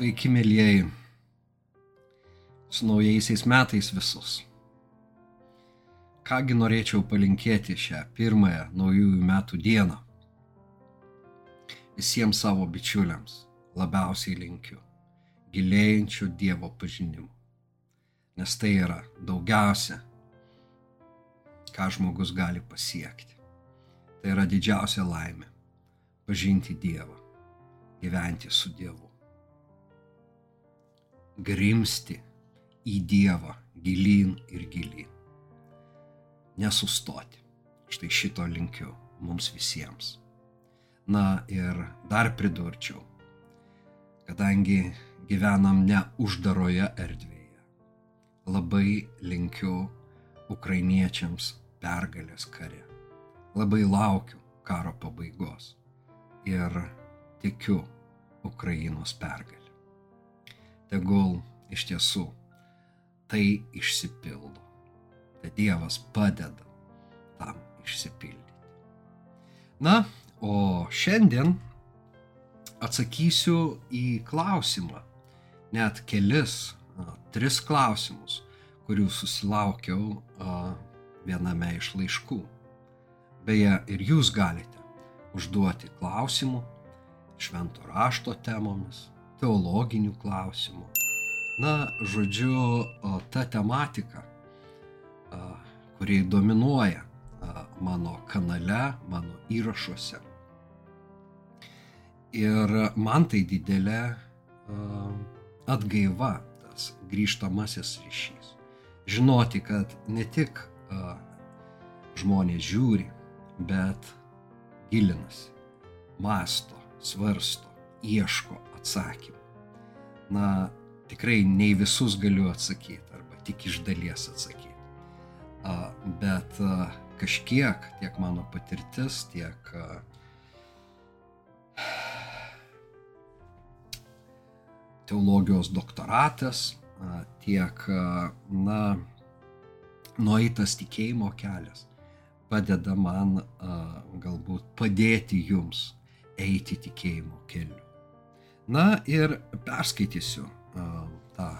Sveiki, mėlyjeji. Su naujaisiais metais visus. Kągi norėčiau palinkėti šią pirmąją naujųjų metų dieną. Visiems savo bičiuliams labiausiai linkiu gilėjančio Dievo pažinimo. Nes tai yra daugiausia, ką žmogus gali pasiekti. Tai yra didžiausia laimė - pažinti Dievą, gyventi su Dievu grimsti į Dievą gilyn ir gilyn. Nesustoti. Štai šito linkiu mums visiems. Na ir dar pridurčiau, kadangi gyvenam ne uždaroje erdvėje, labai linkiu ukrainiečiams pergalės kare. Labai laukiu karo pabaigos ir tikiu Ukrainos pergalę tegul iš tiesų tai išsipildo. Tai Dievas padeda tam išsipildyti. Na, o šiandien atsakysiu į klausimą, net kelis, a, tris klausimus, kurių susilaukiau a, viename iš laiškų. Beje, ir jūs galite užduoti klausimų švento rašto temomis, teologinių klausimų. Na, žodžiu, ta tematika, kuri dominuoja mano kanale, mano įrašuose. Ir man tai didelė atgaiva, tas grįžtamasis ryšys. Žinoti, kad ne tik žmonės žiūri, bet gilinasi, masto, svarsto, ieško atsakymų. Na, tikrai nei visus galiu atsakyti, arba tik iš dalies atsakyti. Bet kažkiek tiek mano patirtis, tiek teologijos doktoratas, tiek, na, nueitas tikėjimo kelias padeda man galbūt padėti jums eiti tikėjimo keliu. Na ir perskaitysiu tą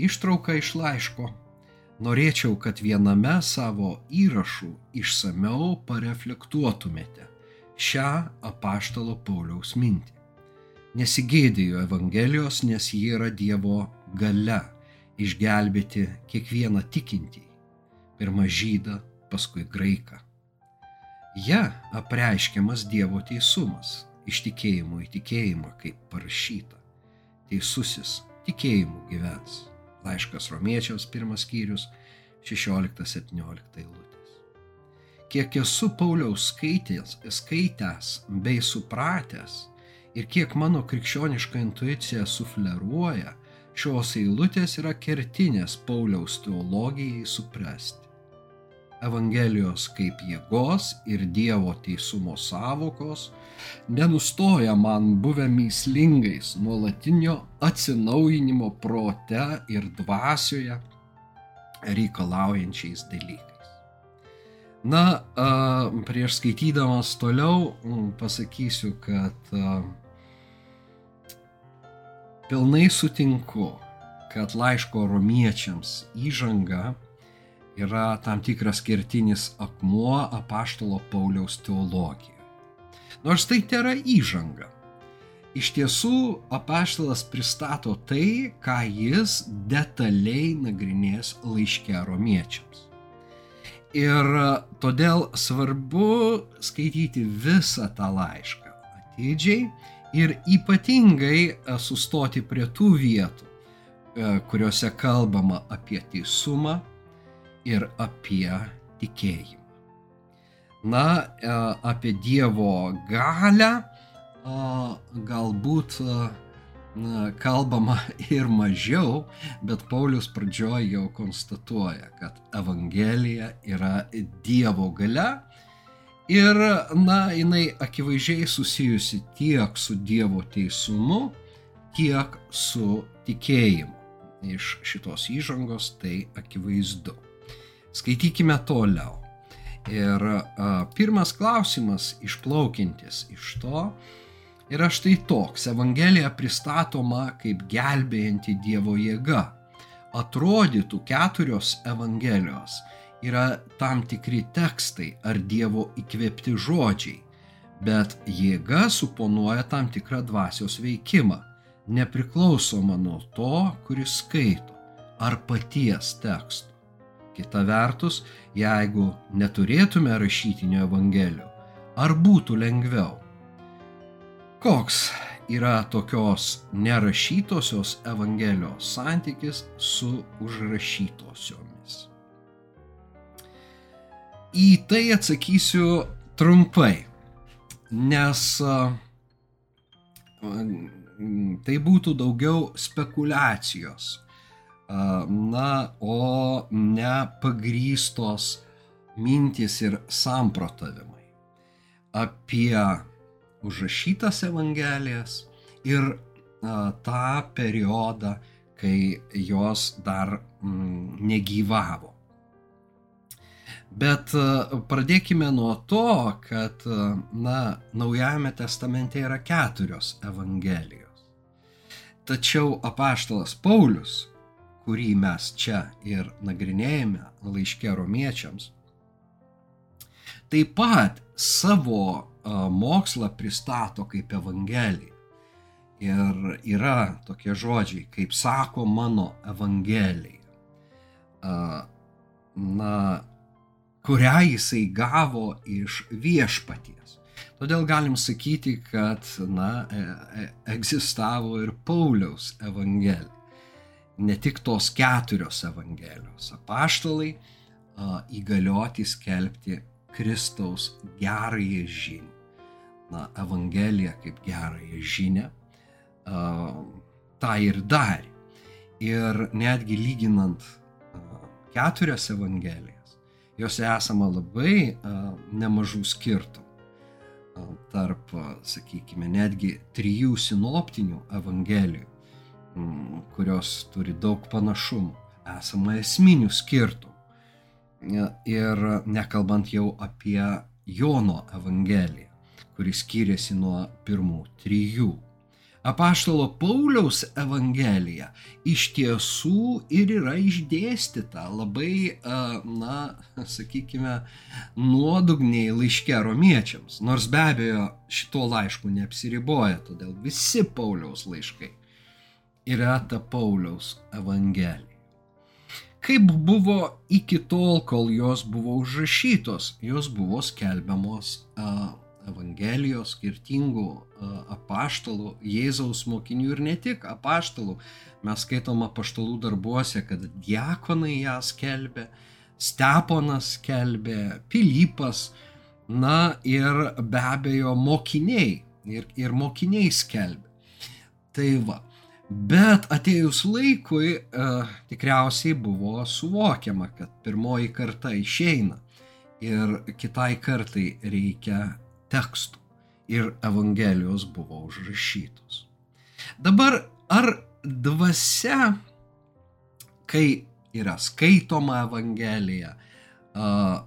ištrauką iš laiško. Norėčiau, kad viename savo įrašų išsameu pareflektuotumėte šią apaštalo Pauliaus mintį. Nesigėdėjo Evangelijos, nes ji yra Dievo gale išgelbėti kiekvieną tikintį. Pirmą žydą, paskui graiką. Ja apreiškiamas Dievo teisumas, iš tikėjimo į tikėjimą, kaip parašyta. Teisusis tikėjimu gyvens. Laiškas romiečiaus pirmas skyrius 16-17 eilutės. Kiek esu Pauliaus skaitęs, skaitęs bei supratęs ir kiek mano krikščioniška intuicija sufleruoja, šios eilutės yra kertinės Pauliaus teologijai suprasti. Evangelijos kaip jėgos ir Dievo teisumo savokos nenustoja man buvę myslingais nuolatinio atsinaujinimo prote ir dvasioje reikalaujančiais dalykais. Na, prieš skaitydamas toliau pasakysiu, kad pilnai sutinku, kad laiško romiečiams įžanga yra tam tikras kertinis akmuo apaštalo Pauliaus teologijoje. Nors tai yra įžanga. Iš tiesų, apaštalas pristato tai, ką jis detaliai nagrinės laiške romiečiams. Ir todėl svarbu skaityti visą tą laišką atidžiai ir ypatingai sustoti prie tų vietų, kuriuose kalbama apie teisumą, ir apie tikėjimą. Na, e, apie Dievo galę galbūt kalbama ir mažiau, bet Paulius pradžioje jau konstatuoja, kad Evangelija yra Dievo gale ir, na, jinai akivaizdžiai susijusi tiek su Dievo teisumu, tiek su tikėjimu. Iš šitos įžangos tai akivaizdu. Skaitykime toliau. Ir a, pirmas klausimas išplaukintis iš to yra štai toks. Evangelija pristatoma kaip gelbėjanti Dievo jėga. Atrodytų keturios Evangelijos yra tam tikri tekstai ar Dievo įkvėpti žodžiai, bet jėga suponuoja tam tikrą dvasios veikimą, nepriklausoma nuo to, kuris skaito, ar paties teksto. Kita vertus, jeigu neturėtume rašytinio Evangelijų, ar būtų lengviau? Koks yra tokios nerašytosios Evangelijos santykis su užrašytosiomis? Į tai atsakysiu trumpai, nes tai būtų daugiau spekulacijos na, o ne pagrystos mintys ir samprotavimai apie užrašytas Evangelijas ir tą periodą, kai jos dar negyvavo. Bet pradėkime nuo to, kad na, Naujajame testamente yra keturios Evangelijos. Tačiau apaštalas Paulius kurį mes čia ir nagrinėjame laiškė romiečiams, taip pat savo mokslą pristato kaip Evangeliją. Ir yra tokie žodžiai, kaip sako mano Evangelija, na, kurią jisai gavo iš viešpaties. Todėl galim sakyti, kad, na, e, e, egzistavo ir Pauliaus Evangelija ne tik tos keturios Evangelijos. Apaštalai įgalioti skelbti Kristaus gerąją žinią. Na, Evangelija kaip gerąją žinią tą ir darė. Ir netgi lyginant keturias Evangelijas, jose esama labai nemažų skirtumų tarp, sakykime, netgi trijų sinoptinių Evangelijų kurios turi daug panašumų, esama esminių skirtumų. Ir nekalbant jau apie Jono Evangeliją, kuris skiriasi nuo pirmų trijų. Apaštalo Pauliaus Evangelija iš tiesų ir yra išdėstyta labai, na, sakykime, nuodugniai laiške romiečiams, nors be abejo šito laišku neapsiriboja, todėl visi Pauliaus laiškai yra ta Pauliaus Evangelija. Kaip buvo iki tol, kol jos buvo užrašytos, jos buvo skelbiamos a, Evangelijos skirtingų a, apaštalų, Jėzaus mokinių ir ne tik apaštalų. Mes skaitom apaštalų darbuose, kad diakonai ją skelbė, Steponas skelbė, Pilypas, na ir be abejo mokiniai. Ir, ir mokiniai skelbė. Tai va, Bet atėjus laikui e, tikriausiai buvo suvokiama, kad pirmoji karta išeina ir kitai kartai reikia tekstų ir Evangelijos buvo užrašytos. Dabar ar dvasia, kai yra skaitoma Evangelija,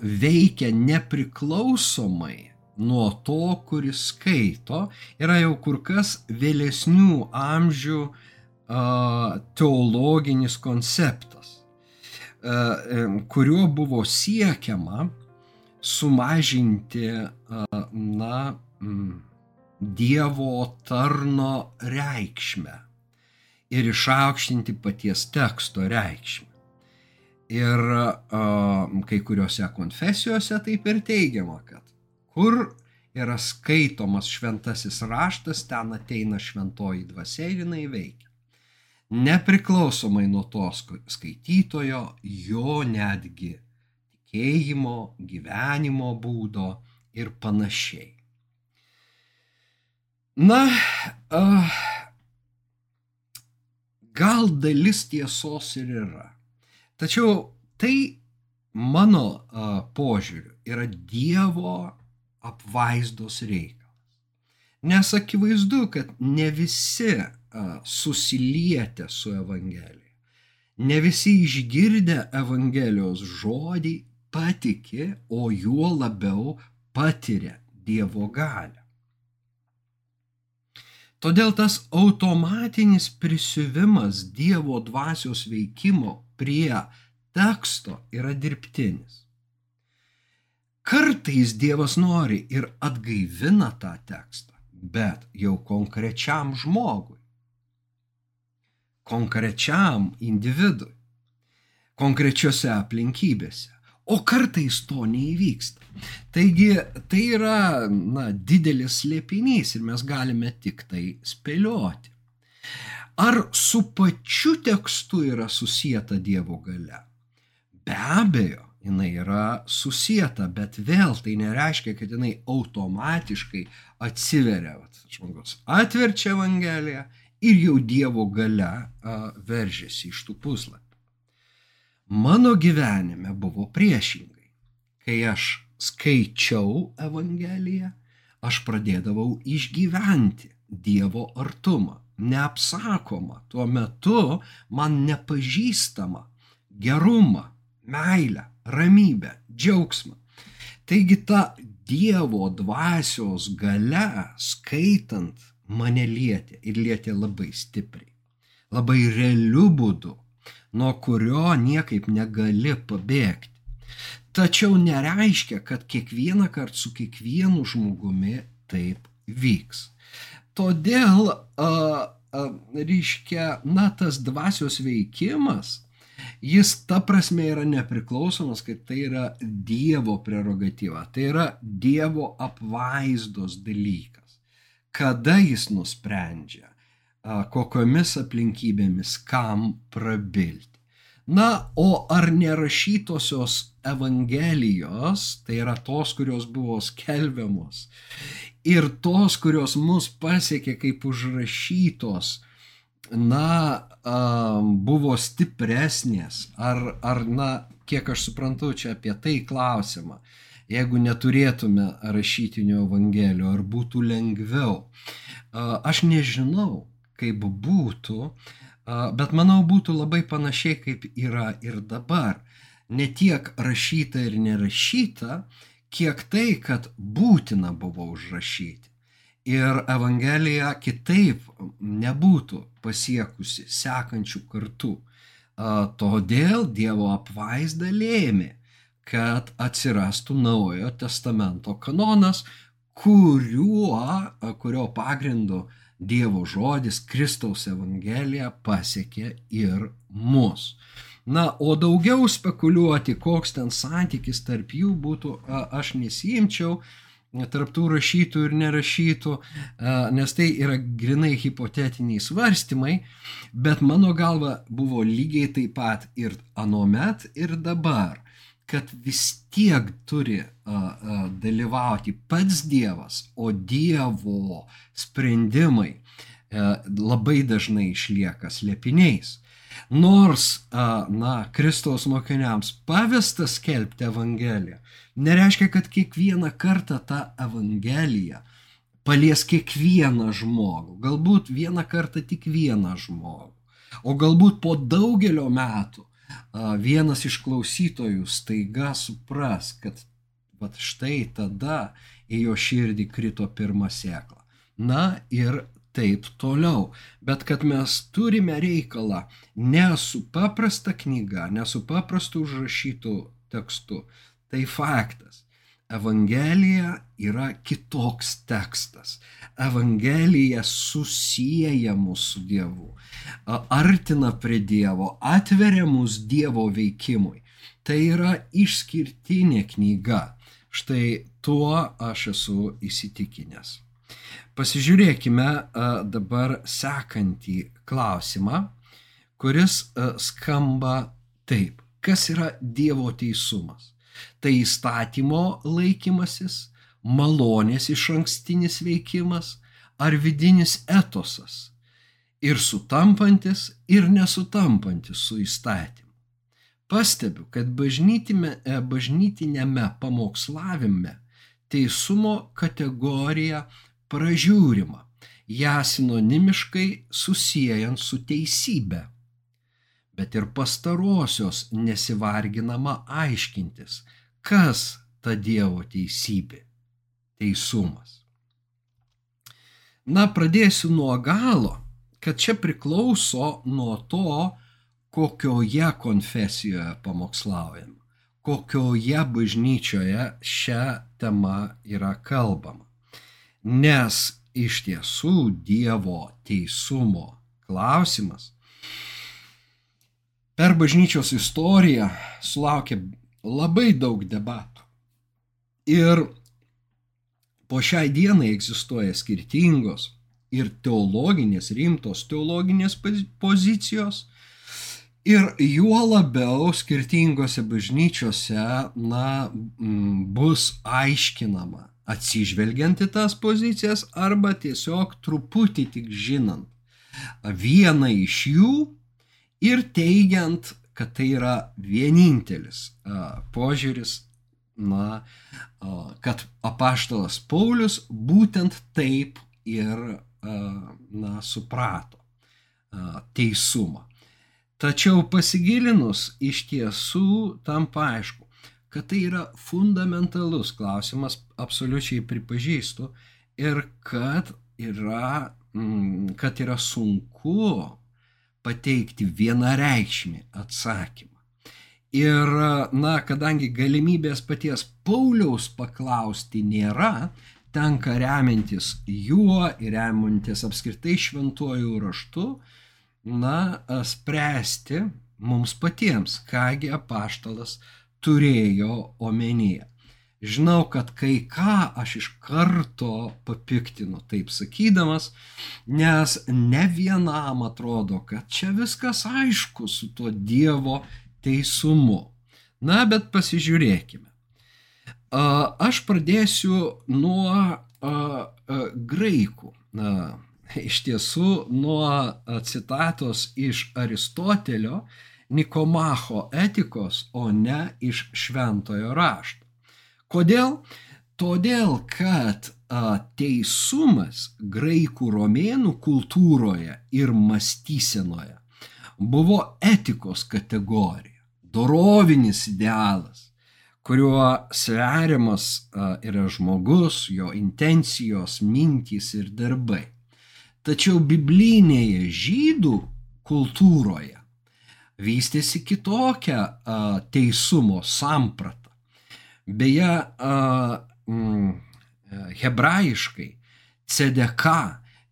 veikia nepriklausomai nuo to, kuris skaito, yra jau kur kas vėlesnių amžių uh, teologinis konceptas, kuriuo buvo siekiama sumažinti, na, Dievo tarno reikšmę ir išaukštinti paties teksto reikšmę. Ir kai kuriuose konfesijose taip ir teigiama, kad kur yra skaitomas šventasis raštas, ten ateina šventoji dvasia ir jinai veikia nepriklausomai nuo to skaitytojo, jo netgi tikėjimo, gyvenimo būdo ir panašiai. Na, uh, gal dalis tiesos ir yra. Tačiau tai mano uh, požiūriu yra Dievo apvaizdos reikalas. Nes akivaizdu, kad ne visi susilietę su Evangelija. Ne visi išgirdę Evangelijos žodį patikė, o juo labiau patiria Dievo galę. Todėl tas automatinis prisiuvimas Dievo dvasios veikimo prie teksto yra dirbtinis. Kartais Dievas nori ir atgaivina tą tekstą, bet jau konkrečiam žmogui, konkrečiam individui, konkrečiose aplinkybėse. O kartais to neįvyksta. Taigi tai yra na, didelis slėpinys ir mes galime tik tai spėlioti. Ar su pačiu tekstu yra susijęta Dievo gale? Be abejo, jinai yra susijęta, bet vėl tai nereiškia, kad jinai automatiškai atsiveria. Žmogus atverčia Evangeliją ir jau Dievo gale a, veržiasi iš tų puslapių. Mano gyvenime buvo priešingai. Kai aš skaičiau Evangeliją, aš pradėdavau išgyventi Dievo artumą, neapsakomą, tuo metu man nepažįstamą gerumą, meilę, ramybę, džiaugsmą. Taigi ta Dievo dvasios gale skaitant mane lietė ir lietė labai stipriai, labai realiu būdu nuo kurio niekaip negali pabėgti. Tačiau nereiškia, kad kiekvieną kartą su kiekvienu žmogumi taip vyks. Todėl, a, a, reiškia, na, tas dvasios veikimas, jis ta prasme yra nepriklausomas, kad tai yra Dievo prerogatyva, tai yra Dievo apvaizdos dalykas. Kada jis nusprendžia, kokiomis aplinkybėmis kam prabilti. Na, o ar nerašytosios Evangelijos, tai yra tos, kurios buvo skelbiamos, ir tos, kurios mus pasiekė kaip užrašytos, na, buvo stipresnės, ar, ar, na, kiek aš suprantu, čia apie tai klausimą. Jeigu neturėtume rašytinių evangelijų, ar būtų lengviau? Aš nežinau, kaip būtų, bet manau būtų labai panašiai kaip yra ir dabar. Ne tiek rašyta ir nerašyta, kiek tai, kad būtina buvo užrašyti. Ir Evangelija kitaip nebūtų pasiekusi sekančių kartų. Todėl Dievo apvaizda lėmė, kad atsirastų naujojo testamento kanonas, kuriuo, kurio pagrindu Dievo žodis, Kristaus Evangelija pasiekė ir mus. Na, o daugiau spekuliuoti, koks ten santykis tarp jų būtų, aš nesijimčiau tarptų rašytų ir nerašytų, nes tai yra grinai hipotetiniai svarstymai, bet mano galva buvo lygiai taip pat ir anuomet, ir dabar kad vis tiek turi a, a, dalyvauti pats Dievas, o Dievo sprendimai a, e, labai dažnai išlieka slėpiniais. Nors, na, Kristaus mokiniams pavesta skelbti Evangeliją, nereiškia, kad kiekvieną kartą tą Evangeliją palies kiekvieną žmogų, galbūt vieną kartą tik vieną žmogų, o galbūt po daugelio metų vienas iš klausytojų staiga supras, kad vat štai tada į jo širdį krito pirma sėkla. Na ir taip toliau. Bet kad mes turime reikalą ne su paprasta knyga, ne su paprastu užrašytu tekstu, tai faktas. Evangelija yra kitoks tekstas. Evangelija susijęja mūsų Dievu, artina prie Dievo, atveria mus Dievo veikimui. Tai yra išskirtinė knyga. Štai tuo aš esu įsitikinęs. Pasižiūrėkime dabar sekantį klausimą, kuris skamba taip. Kas yra Dievo teisumas? Tai įstatymo laikymasis, malonės iš ankstinis veikimas ar vidinis etosas ir sutampantis ir nesutampantis su įstatymu. Pastebiu, kad e, bažnytinėme pamokslavime teisumo kategorija pražiūrima, ją sinonimiškai susijęjant su teisybė bet ir pastarosios nesivarginama aiškintis, kas ta Dievo teisybė, teisumas. Na, pradėsiu nuo galo, kad čia priklauso nuo to, kokioje konfesijoje pamokslaujame, kokioje bažnyčioje šią temą yra kalbama. Nes iš tiesų Dievo teisumo klausimas per bažnyčios istoriją sulaukė labai daug debatų. Ir po šiai dienai egzistuoja skirtingos ir teologinės, rimtos teologinės pozicijos. Ir juo labiau skirtingose bažnyčiose na, bus aiškinama, atsižvelgiant į tas pozicijas arba tiesiog truputį tik žinant vieną iš jų ir teigiant, kad tai yra vienintelis požiūris, na, kad apaštalas Paulius būtent taip ir na, suprato teisumą. Tačiau pasigilinus iš tiesų tampa aišku, kad tai yra fundamentalus klausimas, absoliučiai pripažįstu, ir kad yra, kad yra sunku pateikti vienareikšmį atsakymą. Ir, na, kadangi galimybės paties Pauliaus paklausti nėra, tenka remintis juo ir remintis apskritai šventuoju raštu, na, spręsti mums patiems, kągi apaštalas turėjo omenyje. Žinau, kad kai ką aš iš karto papiktinu, taip sakydamas, nes ne vienam atrodo, kad čia viskas aišku su tuo Dievo teisumu. Na, bet pasižiūrėkime. Aš pradėsiu nuo graikų. Iš tiesų, nuo citatos iš Aristotelio Nikomacho etikos, o ne iš šventojo rašto. Kodėl? Todėl, kad teisumas graikų romėnų kultūroje ir mąstysenoje buvo etikos kategorija, dorovinis idealas, kuriuo sveriamas yra žmogus, jo intencijos, mintys ir darbai. Tačiau biblinėje žydų kultūroje vystėsi kitokia teisumo samprata. Beje, mm, hebrajiškai CDK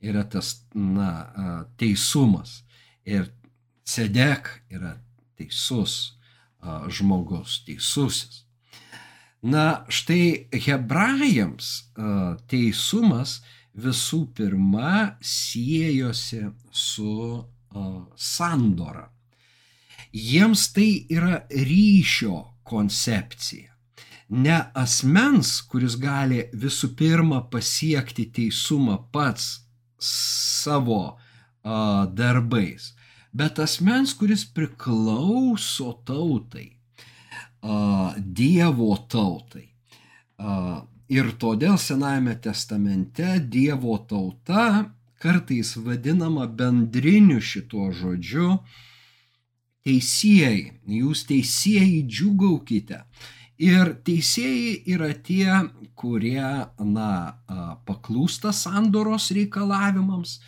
yra tas na, teisumas ir CDK yra teisus žmogus, teisusis. Na, štai hebrajams teisumas visų pirma siejosi su sandora jiems tai yra ryšio koncepcija. Ne asmens, kuris gali visų pirma pasiekti teisumą pats savo a, darbais, bet asmens, kuris priklauso tautai, a, Dievo tautai. A, ir todėl Senajame testamente Dievo tauta kartais vadinama bendriniu šituo žodžiu, teisėjai, jūs teisėjai džiugaukite. Ir teisėjai yra tie, kurie, na, paklūsta sandoros reikalavimams,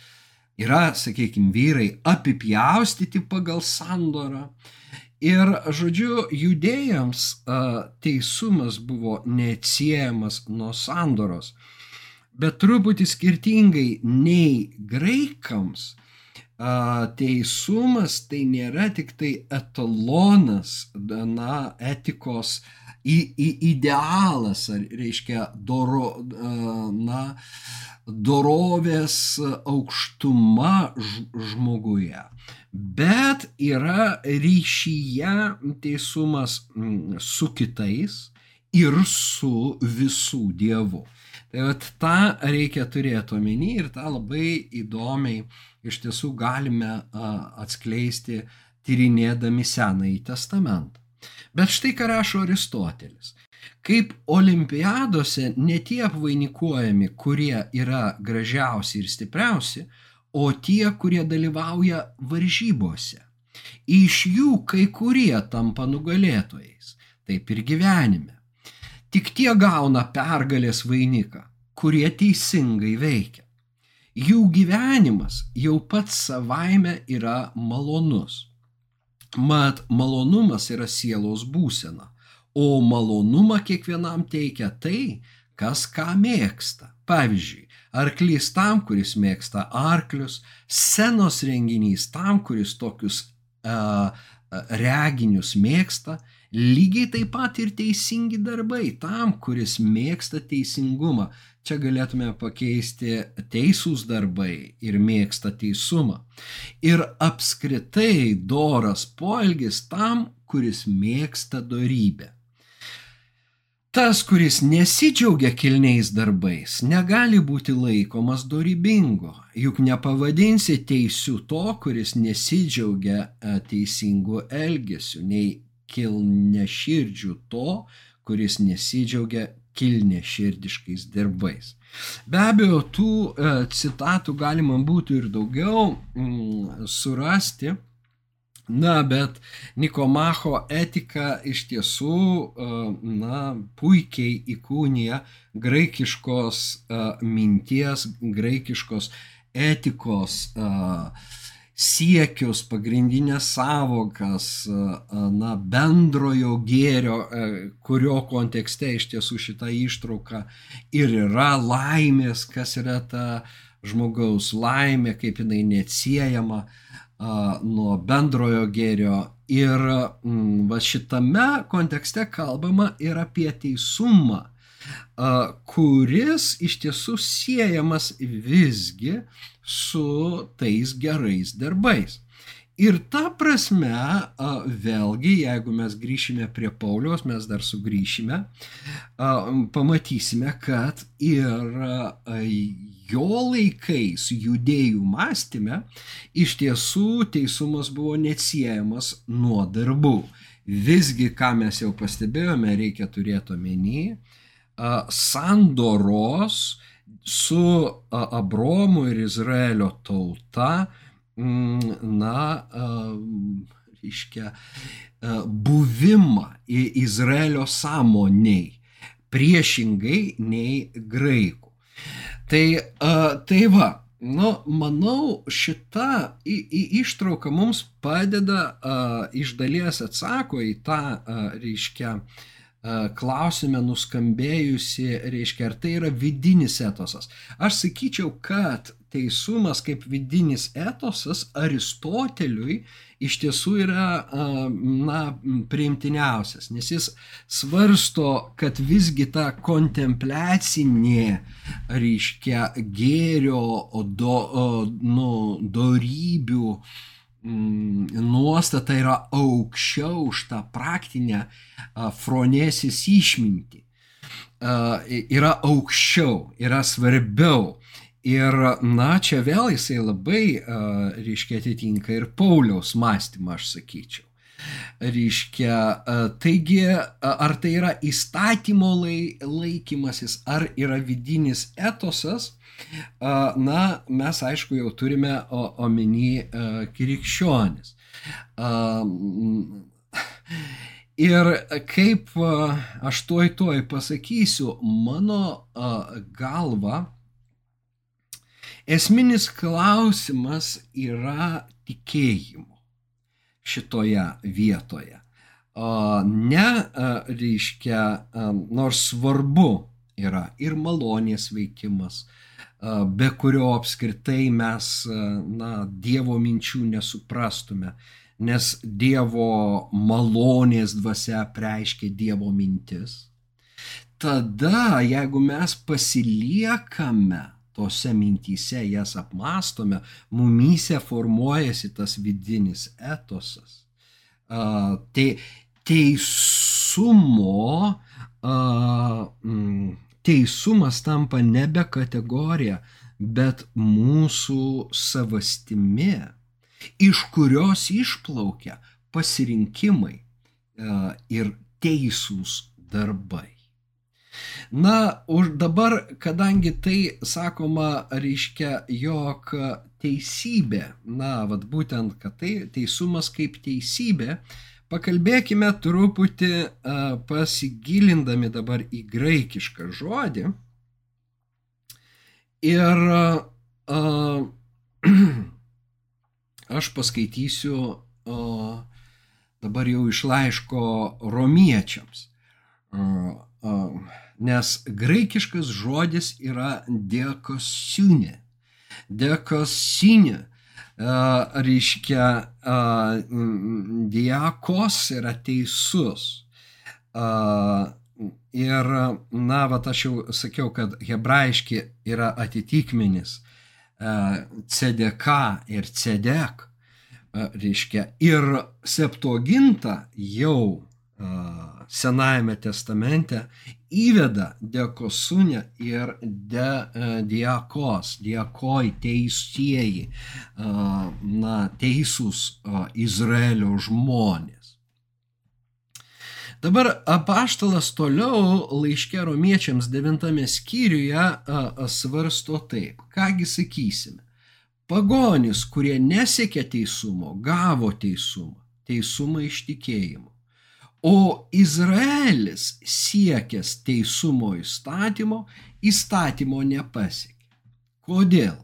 yra, sakykime, vyrai apipjaustyti pagal sandorą. Ir, žodžiu, judėjams teisumas buvo neatsiejamas nuo sandoros. Bet truputį skirtingai nei graikams, teisumas tai nėra tik tai etalonas, na, etikos į, į idealas, reiškia doro, na, dorovės aukštuma žmoguje. Bet yra ryšyje teisumas su kitais ir su visų dievu. Tai vat tą reikia turėti omeny ir tą labai įdomiai iš tiesų galime atskleisti tyrinėdami Senąjį testamentą. Bet štai ką rašo Aristotelis. Kaip olimpiadose ne tie apvainikuojami, kurie yra gražiausi ir stipriausi, o tie, kurie dalyvauja varžybose. Iš jų kai kurie tampa nugalėtojais, taip ir gyvenime. Tik tie gauna pergalės vainiką, kurie teisingai veikia. Jų gyvenimas jau pats savaime yra malonus. Mat, malonumas yra sielos būsena, o malonumą kiekvienam teikia tai, kas ką mėgsta. Pavyzdžiui, arklys tam, kuris mėgsta arklius, senos renginys tam, kuris tokius uh, reginius mėgsta, lygiai taip pat ir teisingi darbai tam, kuris mėgsta teisingumą. Čia galėtume pakeisti teisūs darbai ir mėgsta teisumą. Ir apskritai doras poelgis tam, kuris mėgsta dorybę. Tas, kuris nesidžiaugia kilniais darbais, negali būti laikomas dorybingo, juk nepavadinsi teisiu to, kuris nesidžiaugia e, teisingu elgesiu, nei kilneširdžių to, kuris nesidžiaugia kilneširdiškais darbais. Be abejo, tų e, citatų galima būtų ir daugiau mm, surasti Na, bet Nikomacho etika iš tiesų, e, na, puikiai įkūnija graikiškos e, minties, graikiškos etikos e, siekius, pagrindinės savokas, na, bendrojo gėrio, kurio kontekste iš tiesų šita ištrauka ir yra laimės, kas yra ta žmogaus laimė, kaip jinai neatsiejama nuo bendrojo gėrio. Ir mm, va šitame kontekste kalbama ir apie teisumą, kuris iš tiesų siejamas visgi su tais gerais darbais. Ir ta prasme, vėlgi, jeigu mes grįšime prie Pauliaus, mes dar sugrįšime, pamatysime, kad ir jo laikais judėjų mąstyme iš tiesų teisumas buvo neatsiejamas nuo darbų. Visgi, ką mes jau pastebėjome, reikia turėti omeny, sandoros su Abromu ir Izraelio tauta, Mm, na, reiškia, buvimą Izraelio sąmoniai, priešingai nei graikų. Tai, tai va, nu, manau, šita į, į ištrauka mums padeda, iš dalies atsako į tą, reiškia, klausime nuskambėjusi, reiškia, ar tai yra vidinis etosas. Aš sakyčiau, kad teisumas kaip vidinis etosas Aristoteliui iš tiesų yra na, priimtiniausias, nes jis svarsto, kad visgi ta kontempliacinė, reiškia, gėrio, do, nu, dorybių nuostata yra aukščiau už tą praktinę fronesis išmintį. Yra aukščiau, yra svarbiau. Ir, na, čia vėl jisai labai, reiškia, atitinka ir Pauliaus mąstymą, aš sakyčiau. Reiškia, taigi, ar tai yra įstatymo laikymasis, ar yra vidinis etosas, na, mes aišku jau turime omeny krikščionis. Ir kaip aš tuoj tuoj pasakysiu, mano galva, Esminis klausimas yra tikėjimo šitoje vietoje. Ne, reiškia, nors svarbu yra ir malonės veikimas, be kurio apskritai mes, na, Dievo minčių nesuprastume, nes Dievo malonės dvasia preiškia Dievo mintis. Tada, jeigu mes pasiliekame tose mintyse jas apmastome, mumyse formuojasi tas vidinis etosas. Te, teisumo, mm, teisumas tampa nebe kategorija, bet mūsų savastimi, iš kurios išplaukia pasirinkimai ir teisūs darbai. Na, už dabar, kadangi tai sakoma, reiškia, jog teisybė, na, vad būtent, kad tai teisumas kaip teisybė, pakalbėkime truputį pasigilindami dabar į graikišką žodį. Ir aš paskaitysiu dabar jau iš laiško romiečiams. Nes graikiškas žodis yra diakosiūnė. Diakosiūnė reiškia diakos yra teisus. Ir, na, va, aš jau sakiau, kad hebrajiški yra atitikmenis CDK ir CDEK, reiškia, ir septuaginta jau Senajame testamente įveda dekosunę ir de, diakos, diakoj teisieji, na, teisūs Izraelio žmonės. Dabar apaštalas toliau laiškė romiečiams devintame skyriuje svarsto taip, kągi sakysime. Pagonis, kurie nesiekė teisumo, gavo teisumą, teisumą iš tikėjimo. O Izraelis siekęs teisumo įstatymo, įstatymo nepasiekė. Kodėl?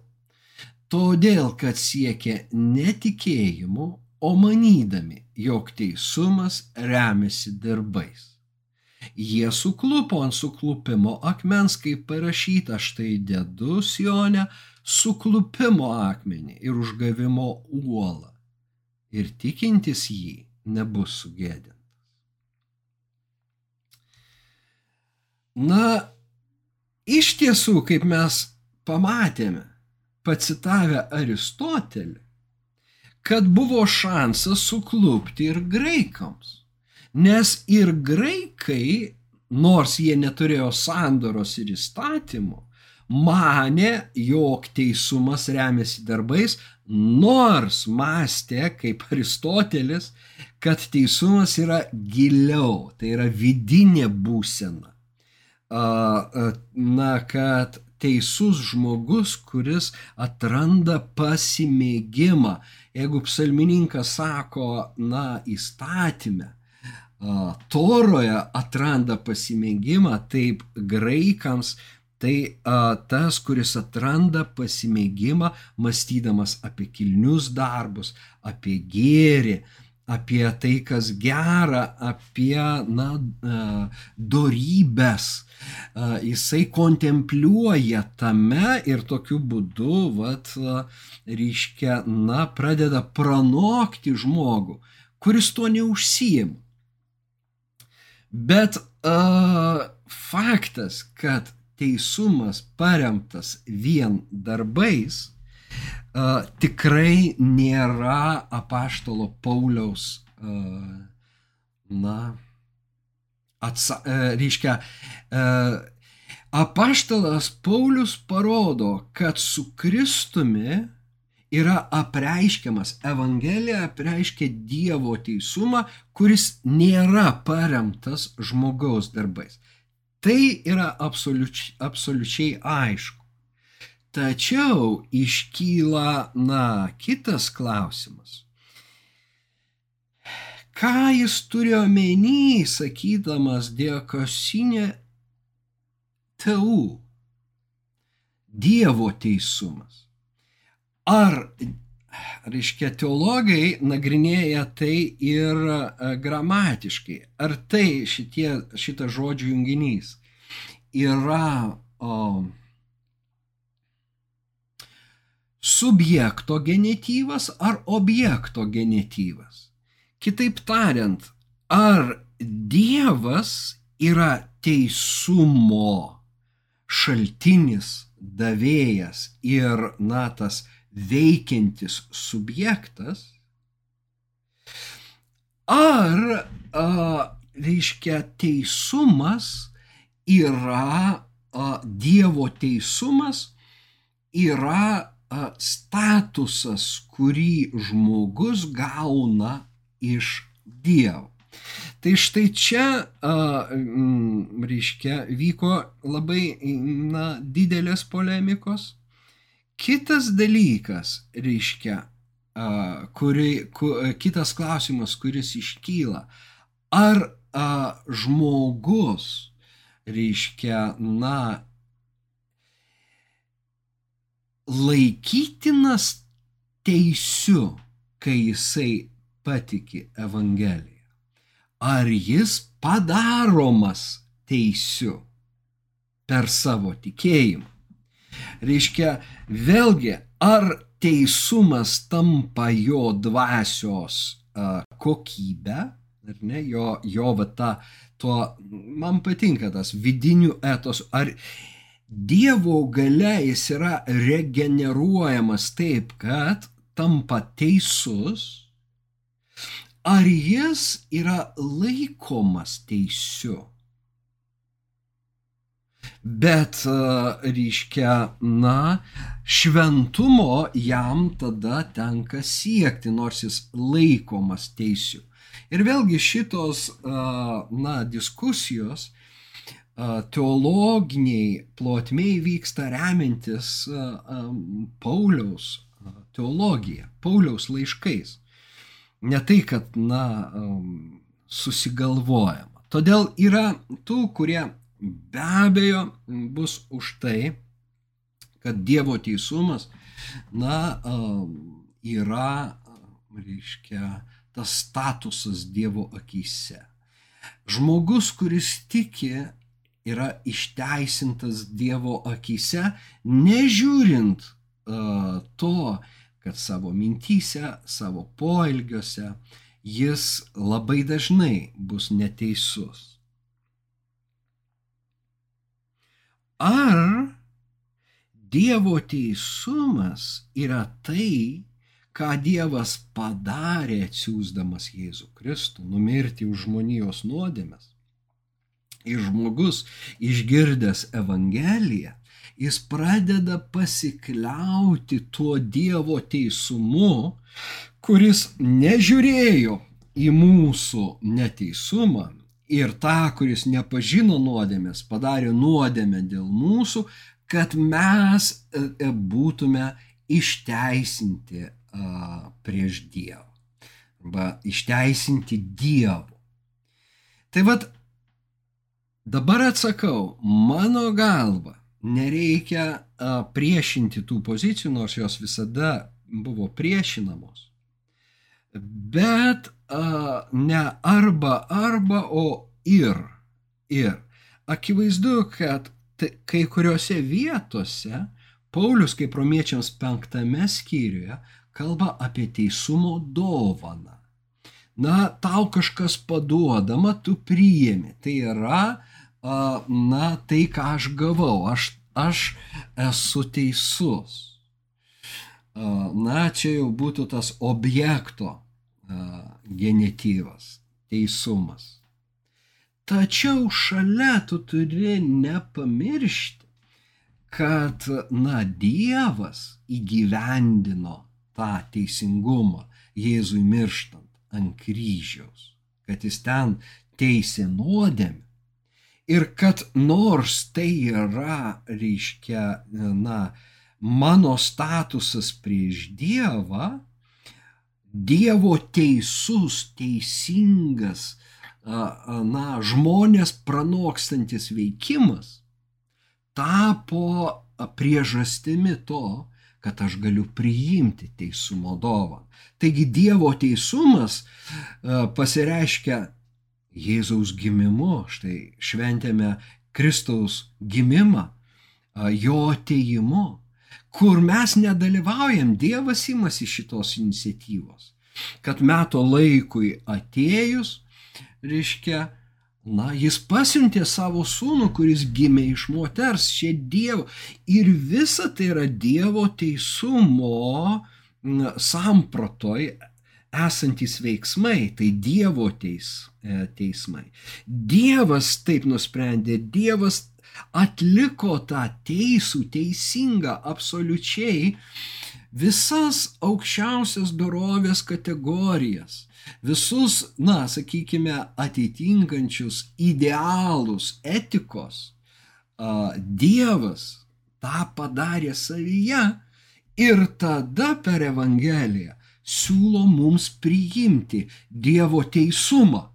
Todėl, kad siekė netikėjimu, o manydami, jog teisumas remiasi darbais. Jie suklupo ant suklupimo akmens, kaip parašyta, štai dedu Sionę suklupimo akmenį ir užgavimo uolą. Ir tikintis jį nebus sugėdintas. Na, iš tiesų, kaip mes pamatėme, pacitavę Aristotelį, kad buvo šansas suklupti ir graikams. Nes ir graikai, nors jie neturėjo sandoros ir įstatymų, mane, jog teisumas remiasi darbais, nors mąstė, kaip Aristotelis, kad teisumas yra giliau, tai yra vidinė būsena na, kad teisus žmogus, kuris atranda pasimėgimą. Jeigu psalmininkas sako, na, įstatymę, toroje atranda pasimėgimą, taip graikams tai a, tas, kuris atranda pasimėgimą, mąstydamas apie kilnius darbus, apie gėrį, apie tai, kas gera, apie, na, dorybės. Jisai kontempliuoja tame ir tokiu būdu, vat, reiškia, na, pradeda pranokti žmogų, kuris tuo neužsijima. Bet uh, faktas, kad teisumas paremtas vien darbais, uh, tikrai nėra apaštalo Pauliaus, uh, na, atsa, uh, reiškia, uh, apaštalas Paulius parodo, kad su Kristumi yra apreiškiamas, Evangelija apreiškia Dievo teisumą, kuris nėra paremtas žmogaus darbais. Tai yra absoliučiai, absoliučiai aišku. Tačiau iškyla, na, kitas klausimas. Ką jis turi omeny, sakydamas diekosinė teu, Dievo teisumas? Ar, reiškia, teologai nagrinėja tai ir e, gramatiškai, ar tai šitie, šitas žodžių junginys yra o, subjekto genetyvas ar objekto genetyvas. Kitaip tariant, ar Dievas yra teisumo šaltinis, davėjas ir, na, tas veikiantis subjektas, ar, a, reiškia, teisumas yra, a, Dievo teisumas yra statusas, kurį žmogus gauna iš Dievo. Tai štai čia, reiškia, vyko labai na, didelės polemikos. Kitas dalykas, reiškia, kuri, ku, kitas klausimas, kuris iškyla, ar a, žmogus, reiškia, na, laikytinas teisiu, kai jisai patiki Evangeliją? Ar jis padaromas teisiu per savo tikėjimą? Reiškia, vėlgi, ar teisumas tampa jo dvasios uh, kokybę, ar ne, jo, jo va ta, tuo, man patinka tas vidinių etos, ar Dievo gale jis yra regeneruojamas taip, kad tampa teisus, ar jis yra laikomas teisiu. Bet, reiškia, na, šventumo jam tada tenka siekti, nors jis laikomas teisiu. Ir vėlgi šitos, na, diskusijos teologiniai plotmiai vyksta remintis Pauliaus teologija, Pauliaus laiškais. Ne tai, kad, na, susigalvojama. Todėl yra tų, kurie be abejo bus už tai, kad Dievo teisumas, na, yra, reiškia, tas statusas Dievo akise. Žmogus, kuris tiki yra išteisintas Dievo akise, nežiūrint uh, to, kad savo mintyse, savo poelgiuose jis labai dažnai bus neteisus. Ar Dievo teisumas yra tai, ką Dievas padarė atsiūsdamas Jėzų Kristų, numirti už žmonijos nuodėmes? Ir žmogus išgirdęs Evangeliją, jis pradeda pasikliauti tuo Dievo teisumu, kuris nežiūrėjo į mūsų neteisumą ir tą, kuris nepažino nuodėmės, padarė nuodėmę dėl mūsų, kad mes e, e, būtume išteisinti prieš Dievą. Arba išteisinti Dievu. Tai vad Dabar atsakau, mano galva, nereikia priešinti tų pozicijų, nors jos visada buvo priešinamos. Bet a, ne arba arba, o ir. Ir. Akivaizdu, kad kai kuriuose vietose Paulius, kaip romiečiams penktame skyriuje, kalba apie teisumo dovaną. Na, tau kažkas paduodama, tu priimi. Tai yra na, tai, ką aš gavau, aš, aš esu teisus. Na, čia jau būtų tas objekto genityvas, teisumas. Tačiau šalia tu turi nepamiršti, kad, na, Dievas įgyvendino tą teisingumą Jėzui mirštant ant kryžiaus, kad jis ten teisė nuodėmę Ir kad nors tai yra, reiškia, na, mano statusas prieš Dievą, Dievo teisus, teisingas, na, žmonės pranokstantis veikimas tapo priežastimi to, kad aš galiu priimti teisumo dovaną. Taigi Dievo teisumas pasireiškia Jėzaus gimimu, štai šventėme Kristaus gimimą, jo ateimu, kur mes nedalyvaujam, Dievas imasi šitos iniciatyvos. Kad meto laikui atėjus, reiškia, na, jis pasiuntė savo sūnų, kuris gimė iš moters, čia Dievo. Ir visa tai yra Dievo teisumo sampratoj esantys veiksmai, tai Dievo teis, e, teismai. Dievas taip nusprendė, Dievas atliko tą teisų, teisingą, absoliučiai visas aukščiausias dorovės kategorijas, visus, na, sakykime, atitinkančius idealus etikos. Dievas tą padarė savyje ir tada per Evangeliją siūlo mums priimti Dievo teisumą.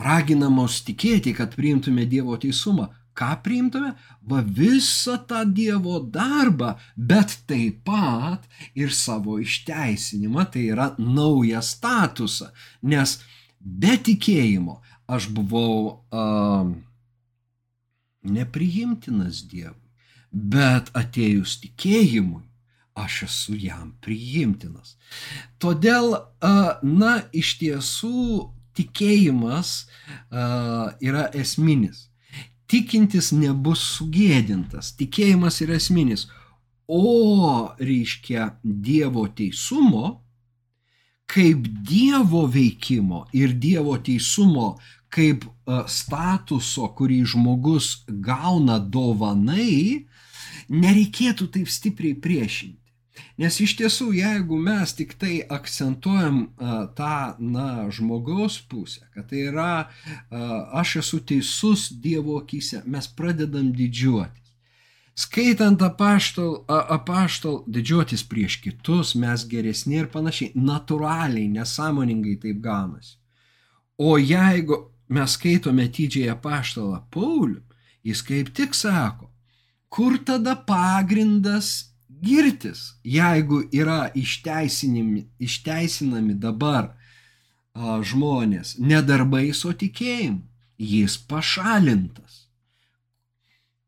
Raginamos tikėti, kad priimtume Dievo teisumą. ką priimtume? Va visą tą Dievo darbą, bet taip pat ir savo išteisinimą, tai yra naują statusą. Nes be tikėjimo aš buvau uh, nepriimtinas Dievui, bet atėjus tikėjimui aš esu jam priimtinas. Todėl, na, iš tiesų tikėjimas yra esminis. Tikintis nebus sugėdintas, tikėjimas yra esminis. O reiškia Dievo teisumo, kaip Dievo veikimo ir Dievo teisumo kaip statuso, kurį žmogus gauna dovanai, nereikėtų taip stipriai priešinti. Nes iš tiesų, jeigu mes tik tai akcentuojam a, tą, na, žmogaus pusę, kad tai yra a, aš esu teisus Dievo akise, mes pradedam didžiuotis. Skaitant apaštol, apaštol didžiuotis prieš kitus, mes geresni ir panašiai, natūraliai, nesąmoningai taip gaunasi. O jeigu mes skaitome didžiąją apaštalą Paulių, jis kaip tik sako, kur tada pagrindas girtis, jeigu yra išteisinami, išteisinami dabar a, žmonės nedarbais, o tikėjimu, jis pašalintas.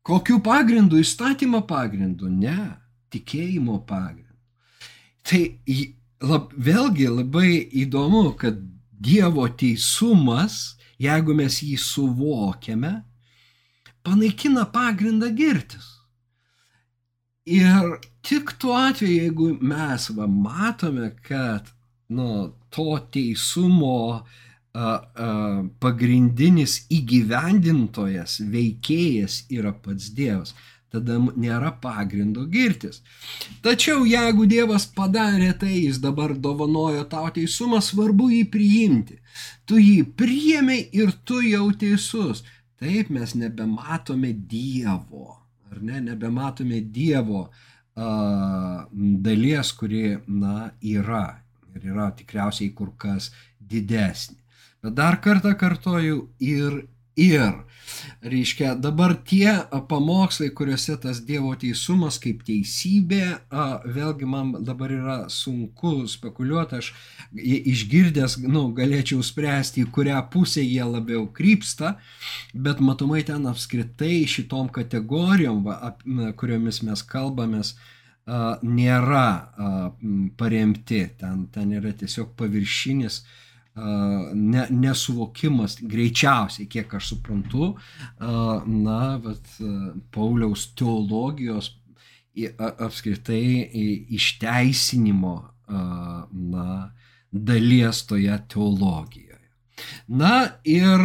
Kokiu pagrindu? Įstatymo pagrindu? Ne, tikėjimo pagrindu. Tai lab, vėlgi labai įdomu, kad Dievo teisumas, jeigu mes jį suvokiame, panaikina pagrindą girtis. Ir tik tuo atveju, jeigu mes va, matome, kad nu, to teisumo a, a, pagrindinis įgyvendintojas, veikėjas yra pats Dievas, tada nėra pagrindo girtis. Tačiau jeigu Dievas padarė tai, jis dabar dovanojo tau teisumą, svarbu jį priimti. Tu jį priėmė ir tu jau teisus. Taip mes nebematome Dievo ar ne, nebematome Dievo a, dalies, kuri, na, yra ir yra tikriausiai kur kas didesnė. Bet dar kartą kartoju ir ir. Reiškia, dabar tie pamokslai, kuriuose tas Dievo teisumas kaip teisybė, vėlgi man dabar yra sunku spekuliuoti, aš išgirdęs, nu, galėčiau spręsti, į kurią pusę jie labiau krypsta, bet matomai ten apskritai šitom kategorijom, kuriomis mes kalbamės, nėra paremti, ten, ten yra tiesiog paviršinis uh, ne, nesuvokimas, greičiausiai, kiek aš suprantu, na, bet Pauliaus teologijos apskritai išteisinimo, na, dalies toje teologijoje. Na ir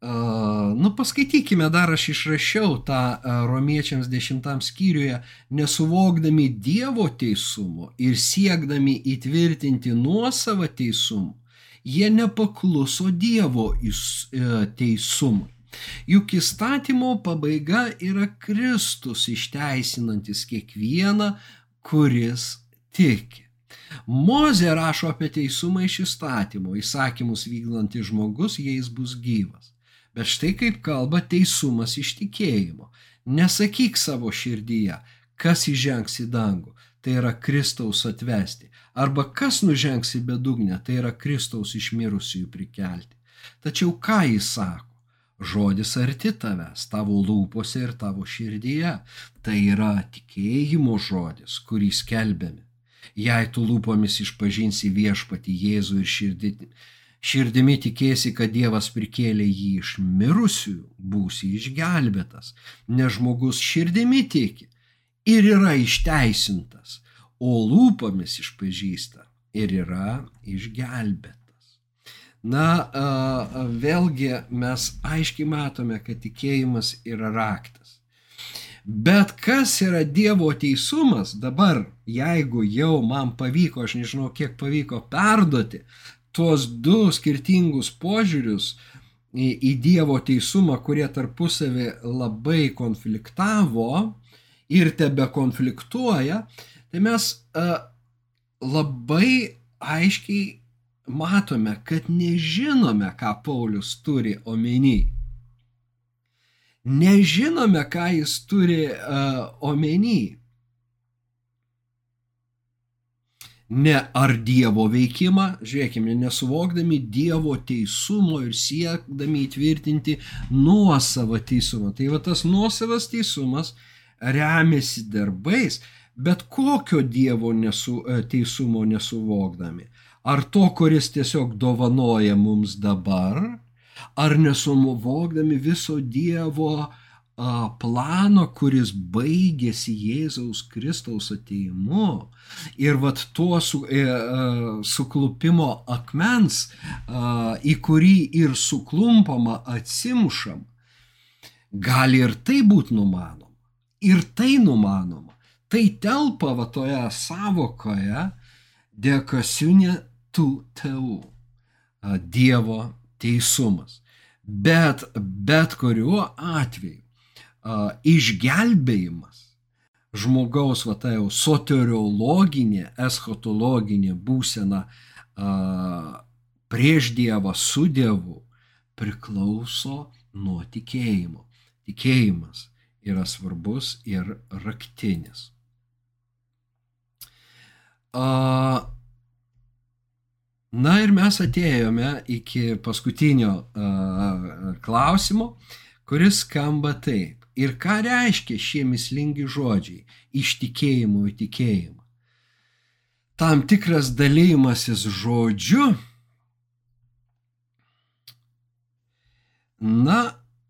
Nu, paskaitykime dar, aš išrašiau tą romiečiams dešimtam skyriuje, nesuvokdami Dievo teisumo ir siekdami įtvirtinti nuosavą teisumą, jie nepakluso Dievo e, teisumui. Juk įstatymo pabaiga yra Kristus išteisinantis kiekvieną, kuris tiki. Mozė rašo apie teisumą iš įstatymo, įsakymus vykdantis žmogus, jais bus gyvas. Bet štai kaip kalba teisumas iš tikėjimo. Nesakyk savo širdyje, kas įžengs į dangų, tai yra Kristaus atvesti, arba kas nužengs į bedugnę, tai yra Kristaus iš mirusiųjų prikelti. Tačiau ką jis sako? Žodis arti tavęs, tavo lūpose ir tavo širdyje. Tai yra tikėjimo žodis, kurį skelbėme. Jei tu lūpomis išpažinsi viešpati Jėzų ir širdį, širdimi tikėsi, kad Dievas prikėlė jį iš mirusių, būsi išgelbėtas, nes žmogus širdimi tiki ir yra išteisintas, o lūpomis išpažįsta ir yra išgelbėtas. Na, vėlgi mes aiškiai matome, kad tikėjimas yra raktas. Bet kas yra Dievo teisumas dabar, jeigu jau man pavyko, aš nežinau, kiek pavyko perduoti tuos du skirtingus požiūrius į, į Dievo teisumą, kurie tarpusavį labai konfliktavo ir tebe konfliktuoja, tai mes a, labai aiškiai matome, kad nežinome, ką Paulius turi omeny. nežinome, ką jis turi uh, omeny. Ne ar Dievo veikimą, žiūrėkime, nesuvokdami Dievo teisumo ir siekdami įtvirtinti nuosavą teisumą. Tai va tas nuosavas teisumas remiasi darbais, bet kokio Dievo nesu, e, teisumo nesuvokdami. Ar to, kuris tiesiog dovanoja mums dabar, ar nesumuvokdami viso Dievo plano, kuris baigėsi Jėzaus Kristaus ateimu. Ir vat tuo su, e, suklupimo akmens, į kurį ir suklumpama atsimušam, gali ir tai būti numanoma. Ir tai numanoma. Tai telpa va toje savokoje dekasiunė tų tėvų. Dievo teisumas. Bet bet kuriuo atveju a, išgelbėjimas žmogaus, va tai jau soteriologinė, eschatologinė būsena a, prieš Dievą su Dievu priklauso nuo tikėjimo. Tikėjimas yra svarbus ir raktinis. A, Na ir mes atėjome iki paskutinio uh, klausimo, kuris skamba taip. Ir ką reiškia šie mislingi žodžiai - iš tikėjimo į tikėjimą? Tam tikras dalymasis žodžiu, na,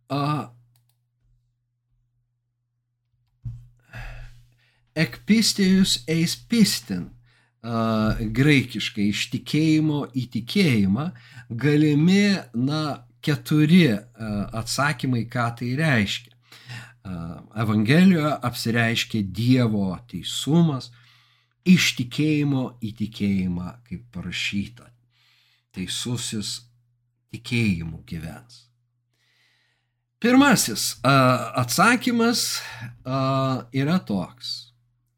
a, ekpistėjus eis pistin graikiškai iš tikėjimo į tikėjimą galimi, na, keturi atsakymai, ką tai reiškia. Evangelijoje apsireiškia Dievo teisumas, iš tikėjimo į tikėjimą, kaip parašyta. Teisusis tikėjimu gyvens. Pirmasis atsakymas yra toks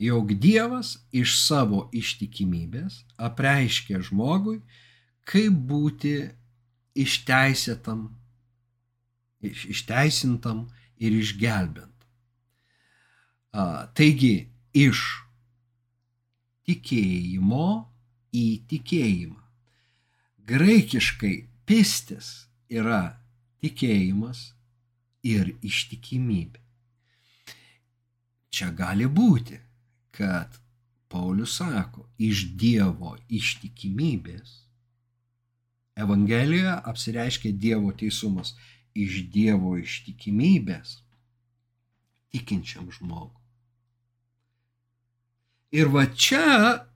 jog Dievas iš savo ištikimybės apreiškė žmogui, kaip būti išteisėtam, iš, išteisintam ir išgelbėtam. Taigi, iš tikėjimo į tikėjimą. Graikiškai pistis yra tikėjimas ir ištikimybė. Čia gali būti kad Paulius sako, iš Dievo ištikimybės Evangelijoje apsireiškia Dievo teisumas iš Dievo ištikimybės tikinčiam žmogui. Ir va čia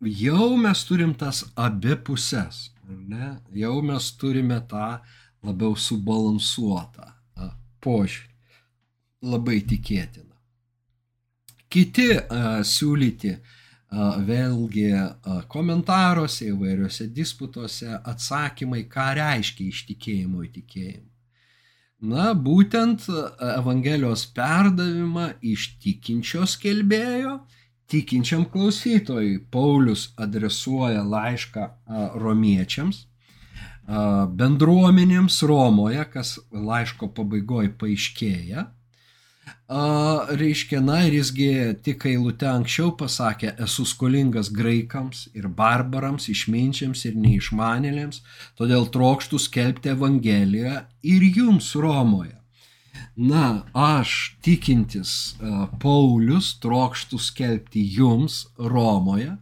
jau mes turim tas abi pusės, ne? jau mes turime tą labiau subalansuotą požiūrį, labai tikėtiną kiti a, siūlyti a, vėlgi a, komentaruose, įvairiuose disputuose atsakymai, ką reiškia iš tikėjimo į tikėjimą. Na, būtent Evangelijos perdavimą iš tikinčio skelbėjo, tikinčiam klausytojui. Paulius adresuoja laišką romiečiams, bendruomenėms Romoje, kas laiško pabaigoje paaiškėja A, reiškia, na ir jisgi tik eilutę anksčiau pasakė, esu skolingas graikams ir barbarams, išminčiams ir neišmanėlėms, todėl trokštų skelbti Evangeliją ir jums Romoje. Na, aš tikintis uh, Paulius trokštų skelbti jums Romoje,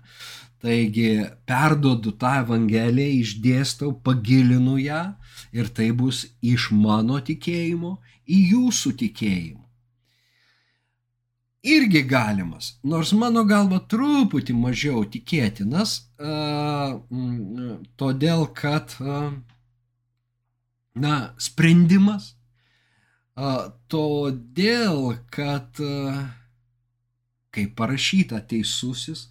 taigi perdodu tą Evangeliją, išdėstau, pagilinu ją ir tai bus iš mano tikėjimo į jūsų tikėjimą irgi galimas, nors mano galva truputį mažiau tikėtinas, todėl kad, na, sprendimas, todėl kad, kaip parašyta, teisusis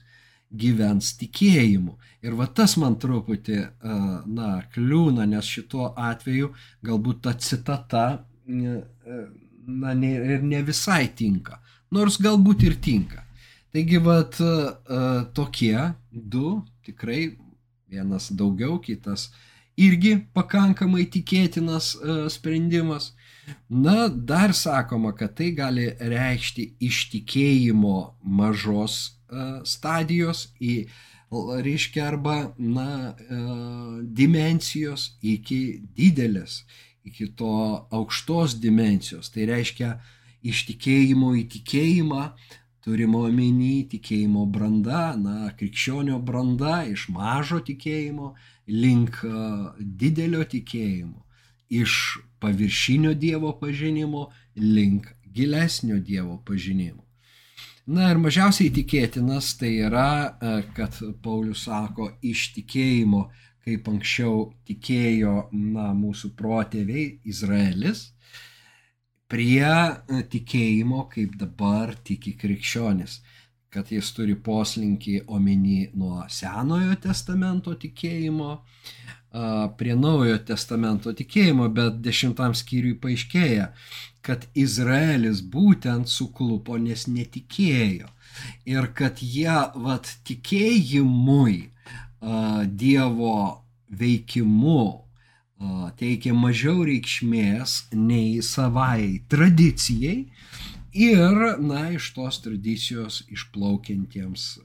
gyvens tikėjimu. Ir va tas man truputį, na, kliūna, nes šituo atveju galbūt ta citata, na, ne, ir ne visai tinka nors galbūt ir tinka. Taigi, vat, tokie du, tikrai vienas daugiau, kitas irgi pakankamai tikėtinas sprendimas. Na, dar sakoma, kad tai gali reikšti iš tikėjimo mažos stadijos į, reiškia, arba, na, dimensijos iki didelės, iki to aukštos dimensijos. Tai reiškia iš tikėjimo į tikėjimą, turimo omeny tikėjimo branda, na, krikščionio branda iš mažo tikėjimo link didelio tikėjimo, iš paviršinio Dievo pažinimo link gilesnio Dievo pažinimo. Na ir mažiausiai tikėtinas tai yra, kad Paulius sako, iš tikėjimo, kaip anksčiau tikėjo na, mūsų protėviai Izraelis, prie e, tikėjimo, kaip dabar tiki krikščionis kad jis turi poslinkį omeny nuo Senojo testamento tikėjimo prie Naujojo testamento tikėjimo, bet dešimtam skyriui paaiškėja, kad Izraelis būtent suklupo, nes netikėjo. Ir kad jie, vat, tikėjimui, Dievo veikimu teikia mažiau reikšmės nei savai tradicijai, ir, na, iš tos tradicijos išplaukiantiems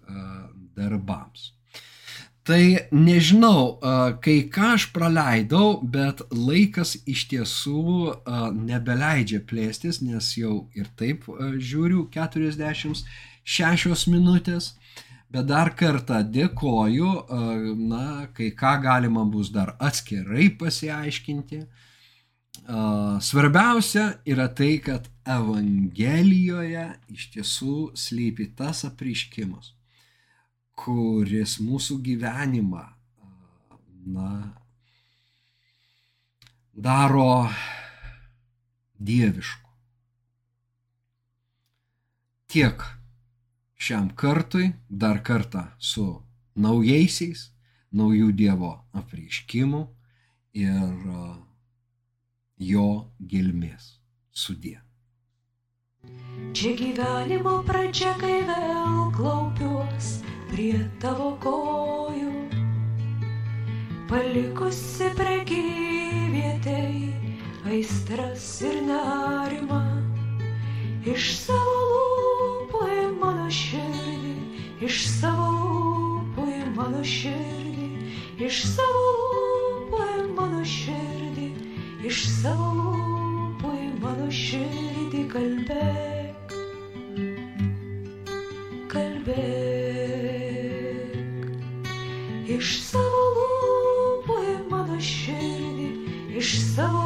darbams. Tai nežinau, kai ką aš praleidau, bet laikas iš tiesų nebeleidžia plėstis, nes jau ir taip žiūriu 46 minutės. Bet dar kartą dėkoju, na, kai ką galima bus dar atskirai pasiaiškinti. Svarbiausia yra tai, kad Evangelijoje iš tiesų slypi tas apriškimas, kuris mūsų gyvenimą na, daro dievišku. Tiek šiam kartui, dar kartą su naujaisiais, naujų Dievo apreiškimų ir jo gelmės sudė. Čia gyvenimo pradžia, kai vėl klaupiuos prie tavo kojų, palikusi prekyvietei aistras ir nerimą, iš savo lūpų į mano širdį, iš savo į mano širdį, iš savo į mano širdį, iš savo į mano širdį kalbėti. iš savo į mano širdį, iš savo